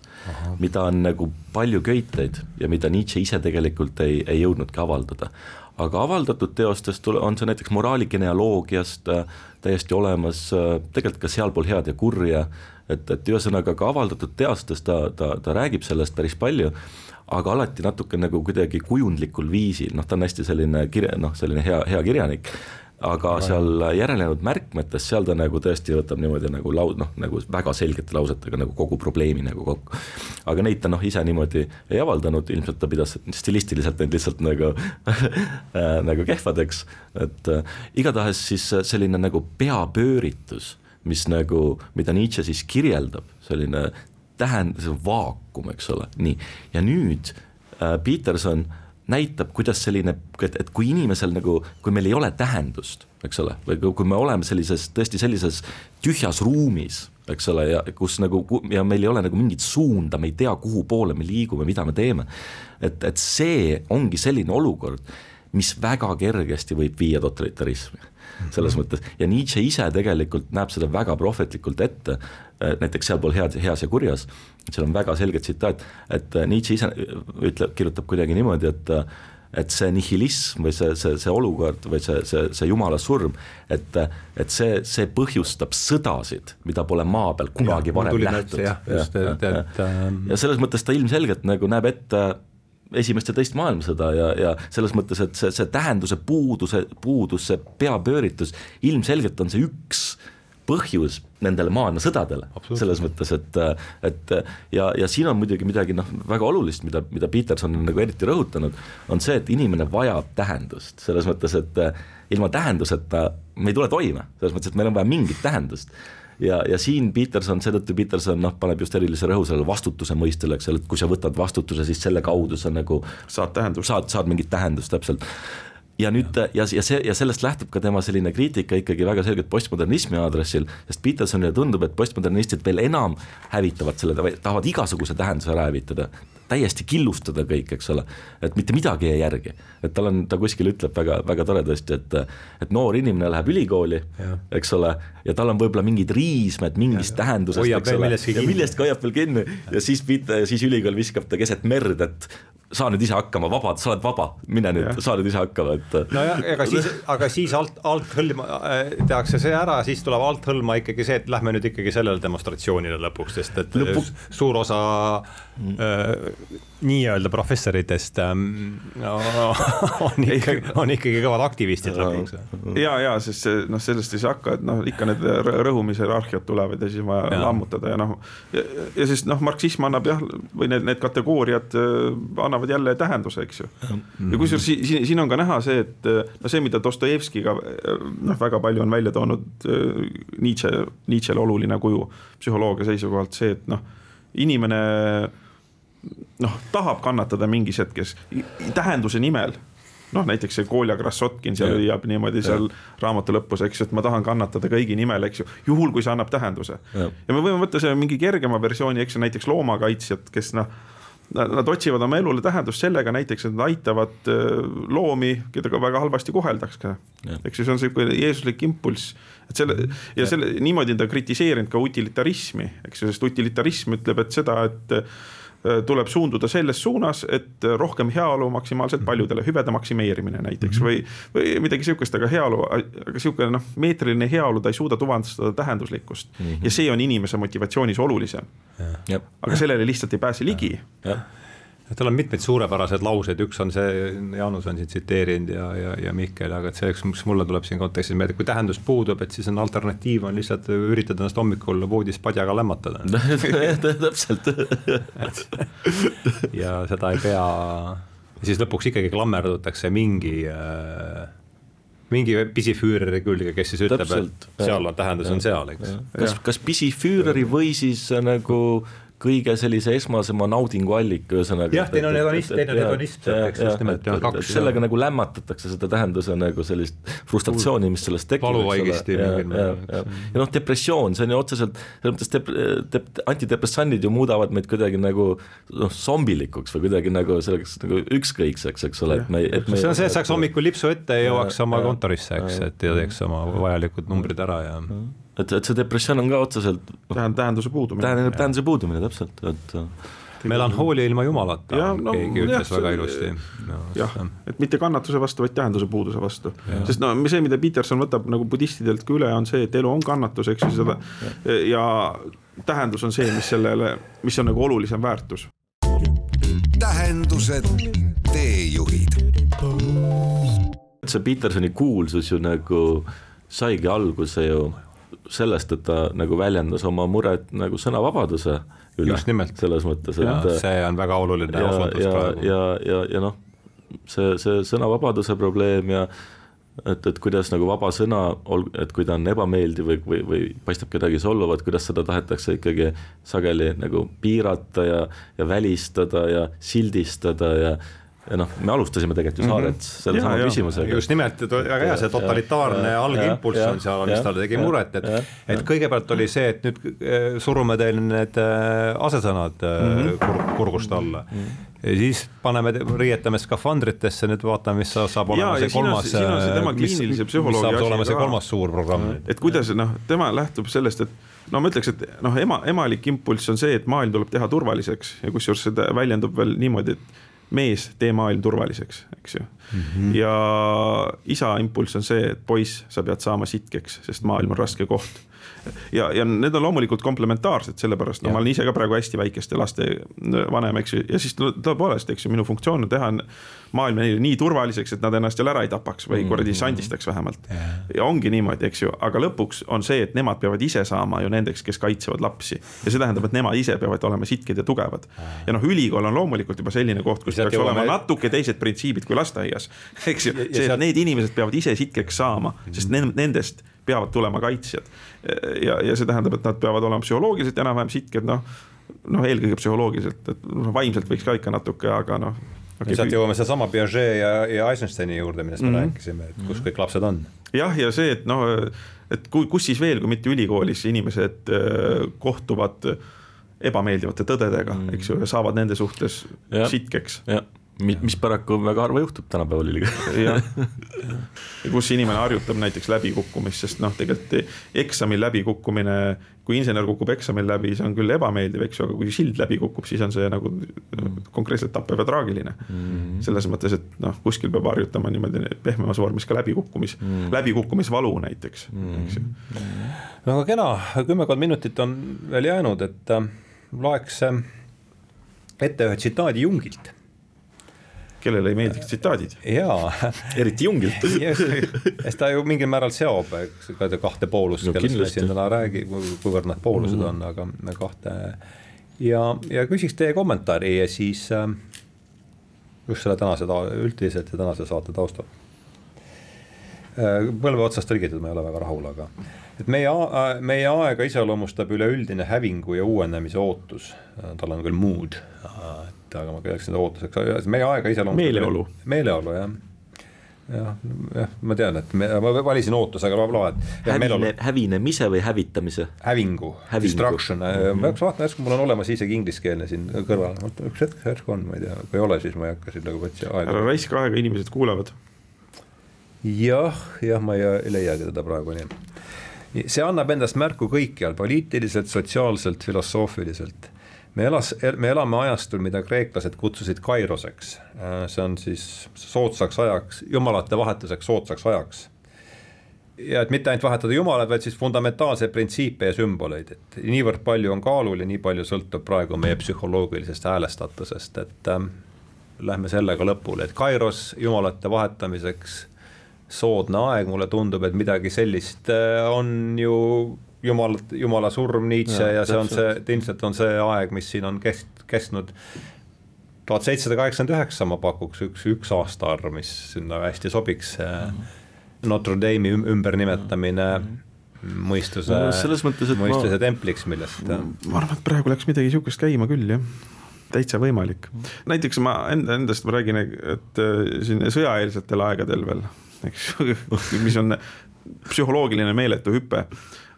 S5: mida on nagu palju köiteid ja mida Nietzsche ise tegelikult ei, ei jõudnudki avaldada. aga avaldatud teostest on see näiteks moraali genealoogiast äh, täiesti olemas, äh, tegelikult ka sealpool head ja kurja äh,, et, et ühesõnaga ka avaldatud teostes ta, ta, ta räägib sellest päris palju, aga alati natuke nagu kuidagi kujundlikul viisil, noh, ta on hästi selline kirja, noh, selline hea, hea kirjanik. Aga seal järelejäänud märkmetes, seal ta nagu tõesti võtab niimoodi nagu lau-, noh, nagu väga selgete lausetega nagu kogu probleemi nagu kokku. aga neid ta noh, ise niimoodi ei avaldanud, ilmselt ta pidas stilistiliselt neid lihtsalt nagu nagu kehvadeks, et äh, igatahes siis selline nagu peapööritus, mis nagu, mida Nietzsche siis kirjeldab, selline tähend-, see vaakum, eks ole, nii, ja nüüd äh, Peterson näitab, kuidas selline, et, et kui inimesel nagu, kui meil ei ole tähendust, eks ole, või kui me oleme sellises, tõesti sellises tühjas ruumis, eks ole, ja kus nagu ja meil ei ole nagu mingit suunda, me ei tea, kuhu poole me liigume, mida me teeme. et, et see ongi selline olukord, mis väga kergesti võib viia totalitarismi selles mhm. mõttes ja Nietzsche ise tegelikult näeb seda väga prohvetlikult ette, näiteks sealpool head, heas ja kurjas seal on väga selge tsitaat, et äh, Nietzsche ise äh, ütleb, kirjutab kuidagi niimoodi, et äh, et see nihilism või see, see, see olukord või see, see, see jumala surm, et, et see, see põhjustab sõdasid, mida pole maa peal kunagi ja, varem nähtud. ja, ja, ja, ja selles mõttes ta ilmselgelt nagu näeb ette esimest ja teist maailmasõda ja, ja selles mõttes, et see, see tähenduse puuduse, puudus, see peapööritus, ilmselgelt on see üks põhjus nendele maailmasõdadele, selles mõttes, et, et ja, ja siin on muidugi midagi noh, väga olulist, mida, mida Peterson on nagu eriti rõhutanud, on see, et inimene vajab tähendust, selles mõttes, et ilma tähenduseta me ei tule toime, selles mõttes, et meil on vaja mingit tähendust ja, ja siin Peterson, seetõttu Peterson noh, paneb just erilise rõhu sellele vastutuse mõistele, eks ole, et kui sa võtad vastutuse, siis selle kaudu sa nagu
S4: saad tähendust,
S5: saad, saad mingit tähendust täpselt. Ja nüüd ja, ja, ja see ja sellest lähtub ka tema selline kriitika ikkagi väga selgelt postmodernismi aadressil, sest Petersonile tundub, et postmodernistid veel enam hävitavad selle, tahavad igasuguse tähenduse ära hävitada, täiesti killustada kõik, eks ole, et mitte midagi ei järgi. et tal on, ta kuskil ütleb väga, väga toredasti, et et noor inimene läheb ülikooli, eks ole, ja tal on võib-olla mingid riismed mingist ja, tähendusest, eks ole, ja millestki hoiab veel kinni. Ja siis, siis ülikool viskab ta keset merd, et saa nüüd ise hakkama, vabad, sa oled vaba, mine nüüd, saa nüüd ise hakkama, et.
S3: nojah, ega siis, aga siis alt, althõlma äh, tehakse see ära, siis tuleb althõlma ikkagi see, et lähme nüüd ikkagi sellele demonstratsioonile lõpuks, sest et Lõpu... suur osa äh, nii-öelda professoritest ähm, on ikkagi, on ikkagi kõvad aktivistid lõpuks.
S4: ja, ja sest see noh, sellest ei saa hakka, et noh, ikka need rõhumise hierarhiad tulevad ja siis on vaja lammutada ja noh. ja, ja siis noh, marksism annab jah, või need, need kategooriad äh, annavad jälle tähenduse, eks ju. ja kusjuures siin, siin on ka näha see, et no see, mida Dostojevskiga noh, väga palju on välja toonud äh, Nietzsche, Nietzsche'le oluline kuju psühholoogia seisukohalt see, et noh, inimene noh, tahab kannatada mingis hetkes tähenduse nimel. Noh, näiteks see Kolja Krassotkin seal hüüab niimoodi seal raamatu lõpus, eks ju, et ma tahan kannatada kõigi nimel, eks ju, juhul kui see annab tähenduse. ja me võime võtta selle mingi kergema versiooni, eks ju, näiteks loomakaitsjad, kes noh, nad otsivad oma elule tähendust sellega näiteks, et nad aitavad äh, loomi, keda ka väga halvasti koheldakse. eks ju, see on niisugune jeesuslik impulss, et selle ja selle niimoodi on ta kritiseerinud ka utilitarismi, eks ju, sest utilitarism ütleb, et seda, et tuleb suunduda selles suunas, et rohkem heaolu maksimaalselt mhm. paljudele, hüvede maksimeerimine näiteks või, või midagi sihukest, aga heaolu, aga sihuke noh, meetriline heaolu, ta ei suuda tuvastada tähenduslikkust mm. -hmm. ja see on inimese motivatsioonis olulisem. aga sellele lihtsalt ei pääse ligi
S3: tal on mitmeid suurepäraseid lauseid, üks on see, Jaanus on siin tsiteerinud ja, ja, ja Mihkel, aga et selleks, mis mulle tuleb siin kontekstis meelde, kui tähendus puudub, et siis on alternatiiv on lihtsalt üritada ennast hommikul voodis padjaga lämmatada.
S5: Täpselt.
S3: Ja seda ei pea, siis lõpuks ikkagi klammerdutakse mingi äh, mingi pisifüüri külge, kes siis ütleb, et seal on tähendus on seal, eks.
S5: kas, kas pisifüüri või siis nagu kõige sellise esmasema naudingu allika, ühesõnaga.
S3: jah, teine on hedonism, teine on hedonism, eks just nimelt, jah, kaks.
S5: sellega nagu lämmatatakse seda tähenduse nagu sellist frustratsiooni, mis sellest tekib.
S3: valuvaigisti mingil
S5: määral. ja, ja, ja noh, depressioon, see on ju otseselt, selles mõttes dep-, dep-, antidepressandid ju muudavad meid kuidagi nagu noh, zombilikuks või kuidagi nagu selleks nagu ükskõikseks, eks ole, et me, et
S3: me see on see, et saaks hommikul lipsu ette ja jõuaks oma kontorisse, eks, et ja teeks oma vajalikud numbrid ära ja
S5: et, et see depressioon on ka otseselt
S4: tähendab tähenduse puudumine.
S5: tähendab tähenduse puudumine, täpselt, et
S3: melanhoolia ilma jumalata, no, keegi ütles jah, väga ilusti
S4: no,. jah, et mitte kannatuse vastu, vaid tähenduse puuduse vastu. sest no see, mida Peterson võtab nagu budistidelt ka üle, on see, et elu on kannatus, eks ju, seda ja, ja tähendus on see, mis sellele, mis on nagu olulisem väärtus.
S2: tähendused, teejuhid
S5: see Petersoni kuulsus ju nagu saigi alguse ju sellest, et ta nagu väljendas oma muret nagu sõnavabaduse üle. selles mõttes,
S3: et see on väga oluline
S5: ja,
S3: osundus praegu.
S5: ja, ja, ja noh, see, see sõnavabaduse probleem ja et, et kuidas nagu vaba sõna, et kui ta on ebameeldiv või, või, või paistab kedagi solvavat, kuidas seda tahetakse ikkagi sageli nagu piirata ja, ja välistada ja sildistada ja ja noh, me alustasime tegelikult ju Saaret mm -hmm. selle sama küsimusega.
S3: just nimelt, väga hea, see totalitaarne algimpulss on seal, mis talle tegi muret, et, et kõigepealt oli see, et nüüd äh, surume teile need äh, asesõnad mm -hmm. kur, kurgust alla mm. -hmm ja siis paneme, riietame skafandritesse, nüüd vaatame, mis saab olema ja, see kolmas.
S4: kliinilise psühholoogi
S3: asi. olema see kolmas suur programm.
S4: et kuidas noh, tema lähtub sellest, et no ma ütleks, et noh, ema, emalik impulss on see, et maailm tuleb teha turvaliseks ja kusjuures see väljendub veel niimoodi, et mees, tee maailm turvaliseks, eks ju mm. -hmm. ja isa impulss on see, et poiss, sa pead saama sitkeks, sest maailm on raske koht ja, ja need on loomulikult komplementaarsed, sellepärast no ja. ma olen ise ka praegu hästi väikeste laste vanem, eks ju, ja siis tõepoolest, eks ju, minu funktsioon on teha maailma neile nii turvaliseks, et nad ennast jälle ära ei tapaks või kuradi mm. sandistaks vähemalt. ja ongi niimoodi, eks ju, aga lõpuks on see, et nemad peavad ise saama ju nendeks, kes kaitsevad lapsi. ja see tähendab, et nemad ise peavad olema sitked ja tugevad. ja noh, ülikool on loomulikult juba selline koht, kus peaks olema me... natuke teised printsiibid kui lasteaias. eks ju, see, et need inimesed peavad ise sitkeks saama, sest nendest peavad tulema kaitsjad. ja, ja see tähendab, et nad peavad olema psühholoogiliselt enam-vähem sitked, noh, noh, eelkõige psühholoogiliselt, et noh, vaimselt võiks ka ikka natuke, aga noh
S3: okay,. sealt jõuame sedasama Piaget ja, ja Eisensteini juurde, millest me mm -hmm. rääkisime, et kus kõik lapsed on.
S4: jah, ja see, et noh, et kui, kus siis veel, kui mitte ülikoolis inimesed äh, kohtuvad ebameeldivate tõdedega mm, -hmm. eks ju, ja saavad nende suhtes ja. sitkeks
S5: mis, mis paraku väga harva juhtub tänapäeval ülikooli.
S4: jah, kus inimene harjutab näiteks läbikukkumist, sest noh, tegelikult eksamil läbikukkumine, kui insener kukub eksamil läbi, see on küll ebameeldiv, eks ju, aga kui sild läbi kukub, siis on see nagu mm. konkreetselt tappev ja traagiline mm. -hmm. selles mõttes, et noh, kuskil peab harjutama niimoodi pehmemas vormis ka läbikukkumis mm., läbikukkumisvalu näiteks mm., eks ju.
S3: no aga kena, kümmekond minutit on veel jäänud, et äh, loeks äh, ette ühe tsitaadi Jungilt
S4: kellele ei meeldiks tsitaadid.
S3: jaa.
S5: eriti Jungilt
S3: sest ta ju mingil määral seob, eks, kahte poolust no,, kellest me siin täna räägi-, kuivõrd nad poolused mm. on, aga kahte. ja, ja küsiks teie kommentaari ja siis äh, just selle tänase, üldiselt ja tänase saate taustal äh,. põlve otsast tõlgitud ma ei ole väga rahul, aga et meie, meie aega iseloomustab üleüldine hävingu ja uuenemise ootus, tal on küll mood, et aga ma peaks seda ootuseks, meie aega iseloomustab.
S4: meeleolu.
S3: meeleolu jah jah, jah, ma tean, et me, ma valisin ootusega blablabla, et.
S5: hävine, hävinemise või hävitamise?
S3: hävingu, hävingu., destruction mm, -hmm. ma peaks vaatama, järsku mul on olemas isegi ingliskeelne siin kõrval, üks hetk, järsku on, ma ei tea, kui ei ole, siis ma ei hakka siin nagu võtsi
S4: aega. ära raiska aega, inimesed kuulavad.
S3: jah, jah, ma ei leiagi teda praegu nii. See annab endast märku kõikjal, poliitiliselt, sotsiaalselt, filosoofiliselt me elas, me elame ajastul, mida kreeklased kutsusid kairoseks. See on siis soodsaks ajaks, jumalate vahetuseks soodsaks ajaks. ja et mitte ainult vahetada jumalaid, vaid siis fundamentaalseid printsiipe ja sümboleid, et niivõrd palju on kaalul ja nii palju sõltub praegu meie psühholoogilisest häälestatusest, et äh, lähme sellega lõpule, et kairos jumalate vahetamiseks soodne aeg, mulle tundub, et midagi sellist äh, on ju jumal, jumala surm, Nietzsche ja, ja see on see, ilmselt on see aeg, mis siin on kest-, kestnud tuhat seitsesada kaheksakümmend üheksa, ma pakuks üks, üks aastaarv, mis sinna hästi sobiks mm. -hmm. Notre Dame'i ümbernimetamine mm -hmm. mõistuse no,, mõistuse ma, templiks, millest.
S4: ma arvan, et praegu läks midagi sihukest käima küll, jah täitsa võimalik. näiteks ma enda, endast ma räägin, et äh, siin sõjaeelsetel aegadel veel, eks mis on psühholoogiline meeletu hüpe.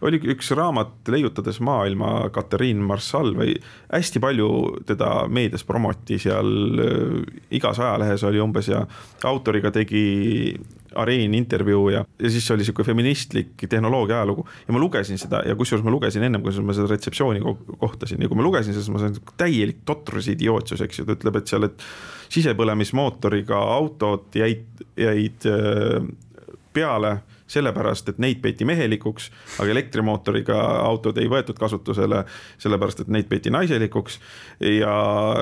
S4: Oli üks raamat Leiutades maailma, Katariin Marssal või hästi palju teda meedias promoti seal, äh, igas ajalehes oli umbes ja autoriga tegi Areen intervjuu ja, ja siis oli sihuke feministlik tehnoloogia ajalugu. Ja ma lugesin seda ja kusjuures ma lugesin ennem, kui ma seda retseptsiooni kohtasin. Ja kui ma lugesin siis ma sain täielik totrus idiootsus, eks ju, ta ütleb, et seal, et sisepõlemismootoriga autod jäid, jäid äh, peale sellepärast, et neid peeti mehelikuks, aga elektrimootoriga autod ei võetud kasutusele, sellepärast et neid peeti naiselikuks. ja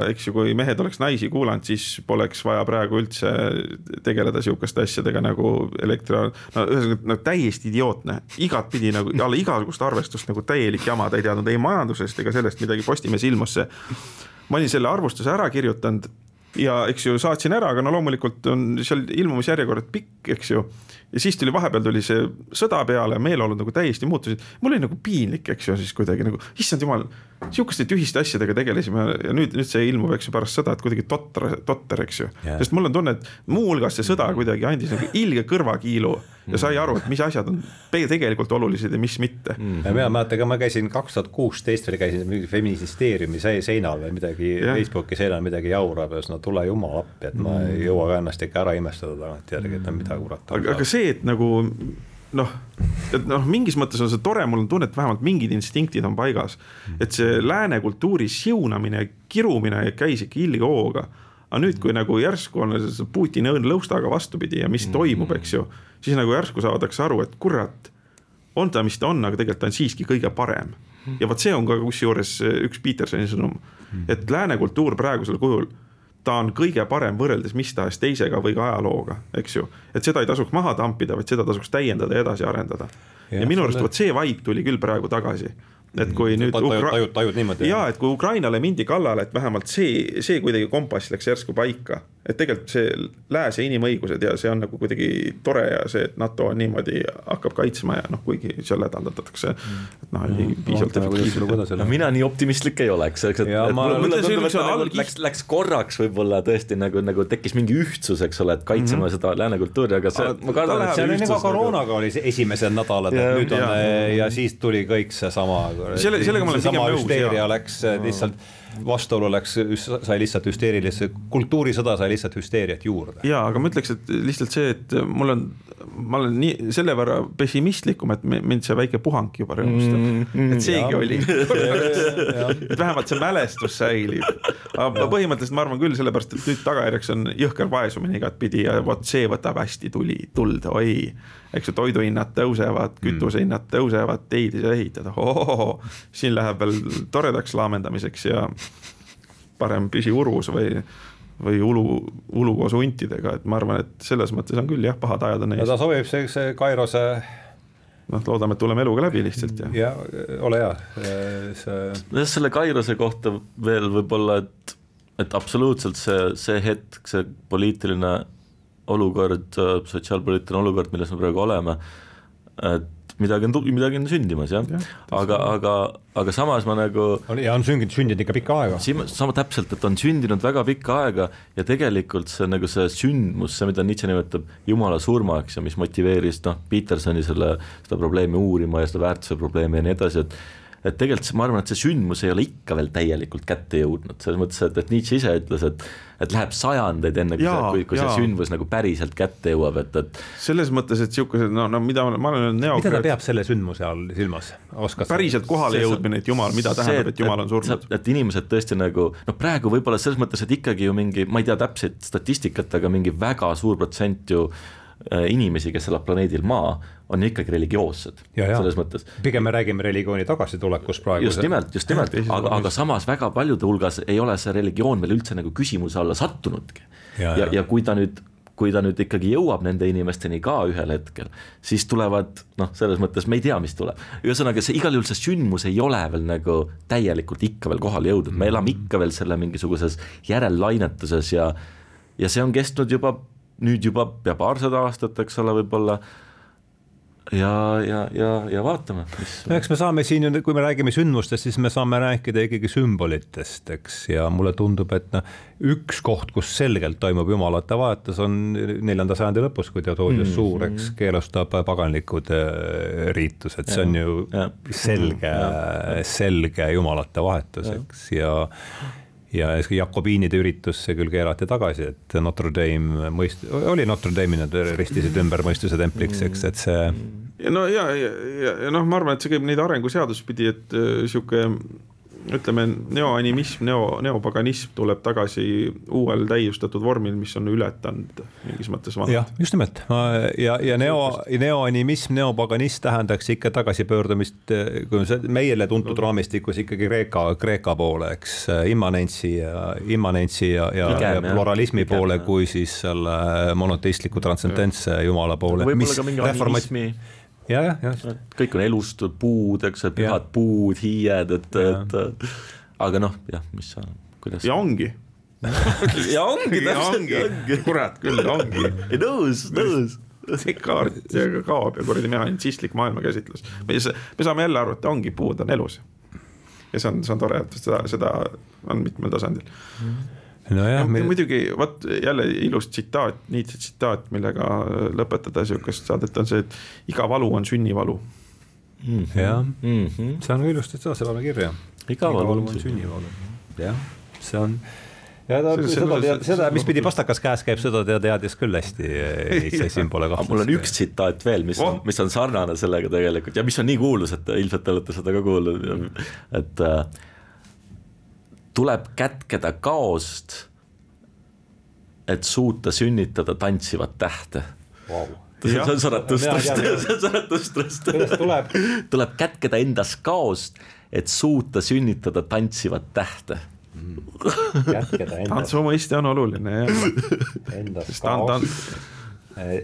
S4: eks ju, kui mehed oleks naisi kuulanud, siis poleks vaja praegu üldse tegeleda sihukeste asjadega nagu elektri, no ühesõnaga no, täiesti idiootne, igatpidi nagu alla igasugust arvestust nagu täielik jama, ta ei teadnud ei majandusest ega sellest midagi, Postimees ilmus see. ma olin selle arvustuse ära kirjutanud ja eks ju saatsin ära, aga no loomulikult on seal ilmumisjärjekord pikk, eks ju. Ja siis tuli vahepeal tuli see sõda peale, meeleolud nagu täiesti muutusid. mul oli nagu piinlik, eks ju, siis kuidagi nagu, issand jumal, sihukeste tühiste asjadega tegelesime ja nüüd, nüüd see ilmub, eks ju, pärast sõda, et kuidagi totter, totter, eks ju. Yeah.. sest mul on tunne, et muuhulgas see sõda kuidagi andis nagu ilge kõrvakiilu ja sai aru, et mis asjad on tegelikult olulised ja mis mitte
S3: mm. -hmm. mina mäletan ka, ma käisin kaks tuhat kuusteist veel käisin mingi feministeeriumi seinal või midagi. Facebooki seinal midagi jaurab ja siis no tule jumal appi, et ma mm. ei jõua ka ennast ikka ära imestada tagantjärgi, et no mida kurat.
S4: aga, aga see see, et nagu noh, et noh, mingis mõttes on see tore, mul on tunne, et vähemalt mingid instinktid on paigas. et see lääne kultuuri siunamine, kirumine käis ikka ilge hooga. Aga nüüd, kui nagu järsku on Putini õõn lõustaga vastupidi ja mis mm. toimub, eks ju, siis nagu järsku saadakse aru, et kurat, on ta, mis ta on, aga tegelikult ta on siiski kõige parem. ja vot see on ka kusjuures üks Petersoni sõnum, et lääne kultuur praegusel kujul ta on kõige parem võrreldes mis tahes teisega või ka ajalooga, eks ju. et seda ei tasuks maha tampida, vaid seda tasuks täiendada ja edasi arendada. ja, ja minu arust vot see vibe tuli küll praegu tagasi et kui nüüd
S3: tajud, tajud, tajud niimoodi.
S4: ja et kui Ukrainale mindi kallale, et vähemalt see, see kuidagi kompass läks järsku paika. Et tegelikult see lääs ja inimõigused ja see on nagu kuidagi tore ja see, et NATO niimoodi hakkab kaitsma ja noh, kuigi seal hädaldatakse. et noh, ei piisavalt efektiivselt.
S5: no mina nii optimistlik ei oleks, eks, et, et ma, mulle tundub, et nagu läks, läks korraks võib-olla tõesti nagu, nagu tekkis mingi ühtsus, eks ole, et kaitseme mm -hmm. seda lääne kultuuri, aga see,
S3: ma kardan, et see oli nagu koroonaga oli esimesed nädalad, et nüüd on ja siis tuli kõik seesama
S4: selle, sellega ma olen pigem nõus.
S3: hüsteeria läks lihtsalt, vastuolu läks, sai lihtsalt hüsteerilisse, kultuurisõda sai lihtsalt hüsteeriat juurde.
S4: ja, aga ma ütleks, et lihtsalt see, et mul on, ma olen nii selle võrra pessimistlikum, et mind see väike puhang juba rõõmustab mm, -hmm. et seegi ja. oli et vähemalt see mälestus säilib. aga põhimõtteliselt ma arvan küll, sellepärast et nüüd tagajärjeks on jõhker vaesumine igatpidi ja vot see võtab hästi tuli, tuld, oi eks ju, toiduhinnad tõusevad, kütusehinnad mm. tõusevad, teid ei saa ehitada, siin läheb veel toredaks laamendamiseks ja parem püsi urus või, või ulu, ulu koos huntidega, et ma arvan, et selles mõttes on küll jah, pahad ajad on
S3: ees. no ta sobib see, see Kairose
S4: noh, loodame, et tuleme eluga läbi lihtsalt ja.
S3: ja ole hea,
S5: see. nojah, selle Kairose kohta veel võib-olla, et, et absoluutselt see, see hetk, see poliitiline olukord, sotsiaalpoliitiline olukord, milles me praegu oleme, et midagi on, midagi on sündimas jah ja,, aga, aga, aga samas ma nagu.
S3: ja on sündinud, sündinud ikka pikka aega.
S5: sama täpselt, et on sündinud väga pikka aega ja tegelikult see nagu see sündmus, see, mida Nietzsche nimetab jumala surmaks ja mis motiveeris noh, Petersoni selle, seda probleemi uurima ja seda väärtuse probleemi ja nii edasi, et et tegelikult ma arvan, et see sündmus ei ole ikka veel täielikult kätte jõudnud, selles mõttes, et, et Nietzsche ise ütles, et et läheb sajandeid, enne kui jaa, see, kui, kui jaa. see sündmus nagu päriselt kätte jõuab, et, et
S4: selles mõttes, et niisugused, no, no mida ma olen neo-.
S3: mida ta peab selle sündmuse all silmas,
S4: oskad päriselt kohale jõudmine, et jumal, mida tähendab, et jumal on surnud?
S5: et inimesed tõesti nagu noh, praegu võib-olla selles mõttes, et ikkagi ju mingi, ma ei tea täpset statistikat, aga mingi väga suur protsent ju Äh, inimesi, kes elab planeedil Maa, on ikkagi religioossed, selles mõttes.
S3: pigem me räägime religiooni tagasitulekust praegu.
S5: just nimelt, just nimelt, aga, aga samas väga paljude hulgas ei ole see religioon veel üldse nagu küsimuse alla sattunudki. ja, ja, ja kui ta nüüd kui ta nüüd ikkagi jõuab nende inimesteni ka ühel hetkel, siis tulevad noh, selles mõttes me ei tea, mis tuleb. ühesõnaga, see igal juhul see sündmus ei ole veel nagu täielikult ikka veel kohale jõudnud, me elame ikka veel selle mingisuguses järellainetuses ja ja see on kestnud juba nüüd juba pea paarsada aastat, eks ole, võib-olla ja, ja, ja, ja vaatame, mis.
S3: no eks me saame siin, kui me räägime sündmustest, siis me saame rääkida ikkagi sümbolitest, eks, ja mulle tundub, et noh, üks koht, kus selgelt toimub jumalate vahetus, on neljanda sajandi lõpus, kui Theodosius mm, Suur, eks, keelustab paganlikud äh, riitused, see on ju ja. selge, selge jumalate vahetus, eks, ja ja Jakobiinide üritus, see küll keelati tagasi, et Notre Dame mõist-, oli Notre Dame'i nad ristisid ümber mõistuse templiks, eks, et see.
S4: ja no ja, ja, ja, noh, ma arvan, et see käib neid arenguseadusi pidi, et äh, sihuke ütleme, neoanimism, neo, neopaganism tuleb tagasi uuel täiustatud vormil, mis on ületanud mingis mõttes vanad.
S3: jah, just nimelt ja, ja neo, neoanimism, neopaganism tähendaks ikka tagasipöördumist, kui see meile tuntud raamistikus ikkagi Kreeka, Kreeka poole, eks, immanentsi ja, immanentsi ja, ja, ja pluralismi Igem, poole, kui siis selle monoteistliku transcendentse jumala poole.
S5: võib-olla ka mingi animismi
S3: ja, jah, just.
S5: kõik on elust, puud, eks, pühad ja. puud, hiied, et, et aga noh, jah, mis sa, kuidas.
S4: ja ongi
S5: ja ongi täpselt,
S4: ongi, kurat küll, ongi.
S5: nõus, nõus
S4: see kaart kaob ja kuradi mehhanitsistlik maailmakäsitlus. me, me saame jälle aru, et ongi, puud on elus. ja see on, see on tore, et seda, seda on mitmel tasandil mm. -hmm
S3: nojah no,
S4: meil... muidugi vot jälle ilus tsitaat, Nietzsche tsitaat, millega lõpetada sihukest saadet on see, et iga valu on sünnivalu
S3: mm. -hmm. jah mm -hmm., see on ilusti, seda saame kirja.
S5: iga valu on
S3: sünnivalu. jah, see on ja ta see, seda tead, seda, mis pidi pastakas käes käib, seda ta teadis küll hästi, Nietzsche siin pole kahtlust.
S5: mul on üks tsitaat veel, mis on oh., mis on sarnane sellega tegelikult ja mis on nii kuulus, et ilmselt te olete seda ka kuulnud, et äh, tuleb kätkeda kaost, et suuta sünnitada tantsivat tähte
S3: wow..
S5: see on Zaratustra, see on Zaratustra.
S3: tuleb?
S5: tuleb kätkeda endas kaost, et suuta sünnitada tantsivat tähte
S3: mm..
S4: tantsu mõiste on oluline jah.
S3: endas kaost,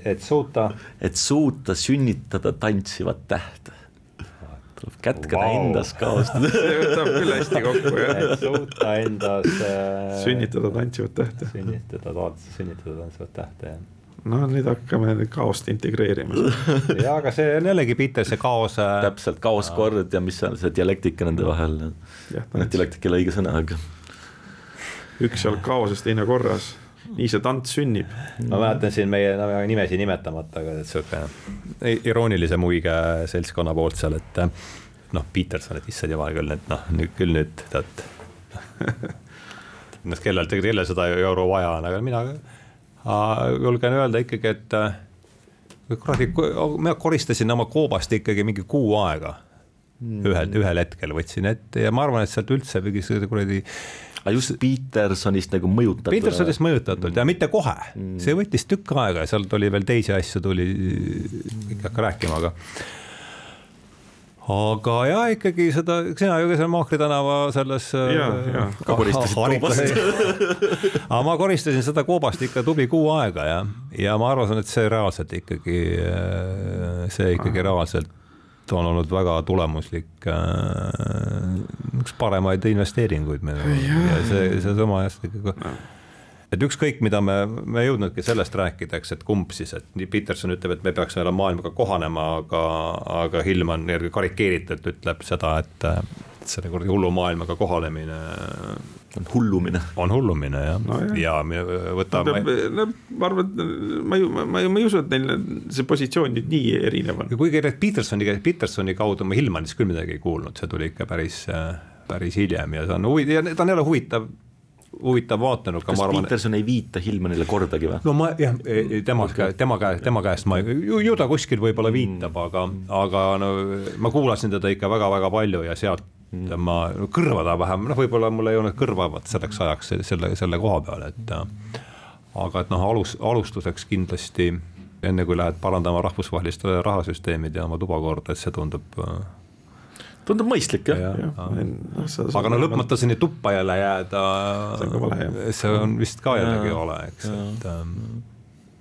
S3: et suuta.
S5: et suuta sünnitada tantsivat tähte tuleb kätkeda wow. endas kaostada
S4: see võtab küll hästi kokku jah.
S3: suuta endas
S4: äh, sünnitada tantsivat tähte.
S3: sünnitada, sünnitada tantsivat tähte jah
S4: no nüüd hakkame kaost integreerima
S3: ja aga see on jällegi Peter, see kaos. Äh,
S5: täpselt, kaoskord ja mis on see dialektika nende vahel. dialektika ei ole õige sõna, aga.
S4: üks seal kaoses, teine korras nii see tants sünnib.
S3: ma mäletan siin meie no, nimesi nimetamata, aga sihuke iroonilise muiga seltskonna poolt seal, et noh, Peterson, et issand jumal küll, et noh, nüüd küll nüüd tead. noh, kellel, kellel seda euro vaja on, aga mina julgen öelda ikkagi, et kuradi, mina koristasin oma koobast ikkagi mingi kuu aega mm. ühel, ühel hetkel võtsin ette ja ma arvan, et sealt üldse mingi kuradi
S5: aga just Petersonist nagu mõjutatud.
S3: Petersonist mõjutatult ja mitte kohe mm., see võttis tükk aega ja seal tuli veel teisi asju tuli, kõik ei hakka rääkima, aga aga ja ikkagi seda, sina ju ka seal Maakri tänava selles.
S5: koobast.
S3: aga ma koristasin seda koobast ikka tubli kuu aega ja, ja ma arvasin, et see reaalselt ikkagi, see ikkagi reaalselt on olnud väga tulemuslik äh,, üks paremaid investeeringuid meil ja, ja see, seesama ikkagi et ükskõik, mida me, me ei jõudnudki sellest rääkida, eks, et kumb siis, et nii Peterson ütleb, et me peaksime maailmaga kohanema, aga, aga Hillman karikeeritult ütleb seda, et, et selle kuradi hullu maailmaga kohanemine
S5: on hullumine.
S3: on hullumine jah no,, ja me võtame.
S4: no ma arvan, et ma ju, ma, ma, ma ei usu, et neil see positsioon nüüd nii erinev on.
S3: kuigi Petersoni, Petersoni kaudu ma Hillmanist küll midagi ei kuulnud, see tuli ikka päris, päris hiljem ja see on ja ta on jälle huvitav huvitav vaatenurk.
S5: kas arvan, Peterson ei viita Hillmanile kordagi või?
S3: no ma jah, tema okay., tema käe, tema käest ma, ju, ju ta kuskil võib-olla viitab mm., aga, aga no ma kuulasin teda ikka väga-väga palju ja sealt. Ma kõrvada vähem, noh, võib-olla mul ei olnud kõrva vaat selleks ajaks selle, selle koha peal, et aga et noh, alus, alustuseks kindlasti enne kui lähed parandama rahvusvahelist rahasüsteemid ja oma tubakorda, et see tundub
S5: tundub mõistlik jah. Ja,
S3: ja. ja.. aga no lõpmatuseni tuppa jälle jääda, see on vist ka jällegi vale, eks, et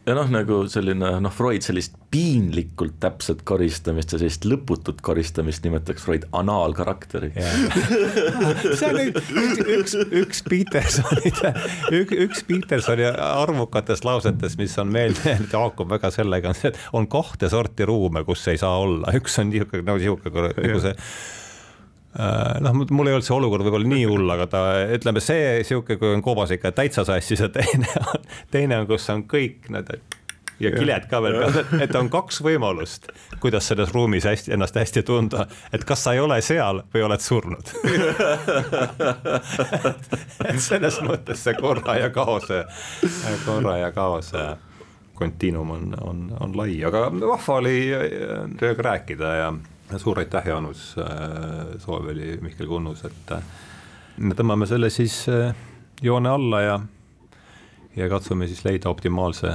S5: ja noh, nagu selline noh, Freud sellist piinlikult täpset koristamist ja sellist lõputut koristamist nimetaks Freud anaalkarakteriks.
S3: See on üks, üks, üks Petersoni, üks, üks Petersoni arvukatest lausetest, mis on meelde jäänud ja haakub väga sellega, on see, et on kahte sorti ruume, kus ei saa olla, üks on niisugune nagu niisugune nagu see noh, mul ei olnud see olukord võib-olla nii hull, aga ta, ütleme see sihuke, kui on koobas ikka täitsa sassis ja teine on, teine on, kus on kõik need ja kiled ka veel peal, et on kaks võimalust, kuidas selles ruumis hästi, ennast hästi tunda, et kas sa ei ole seal või oled surnud? Et selles mõttes see korra ja kaose, korra ja kaose kontiinum on, on, on lai, aga vahva oli temaga rääkida ja suur aitäh, Jaanus, soov oli Mihkel Kunnus, et me tõmbame selle siis joone alla ja, ja katsume siis leida optimaalse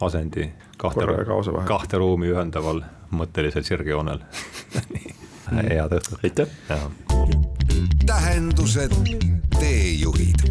S3: asendi kahte, kahte ruumi ühendaval mõttelisel sirgjoonel head õhtut.
S5: aitäh.
S2: tähendused, teejuhid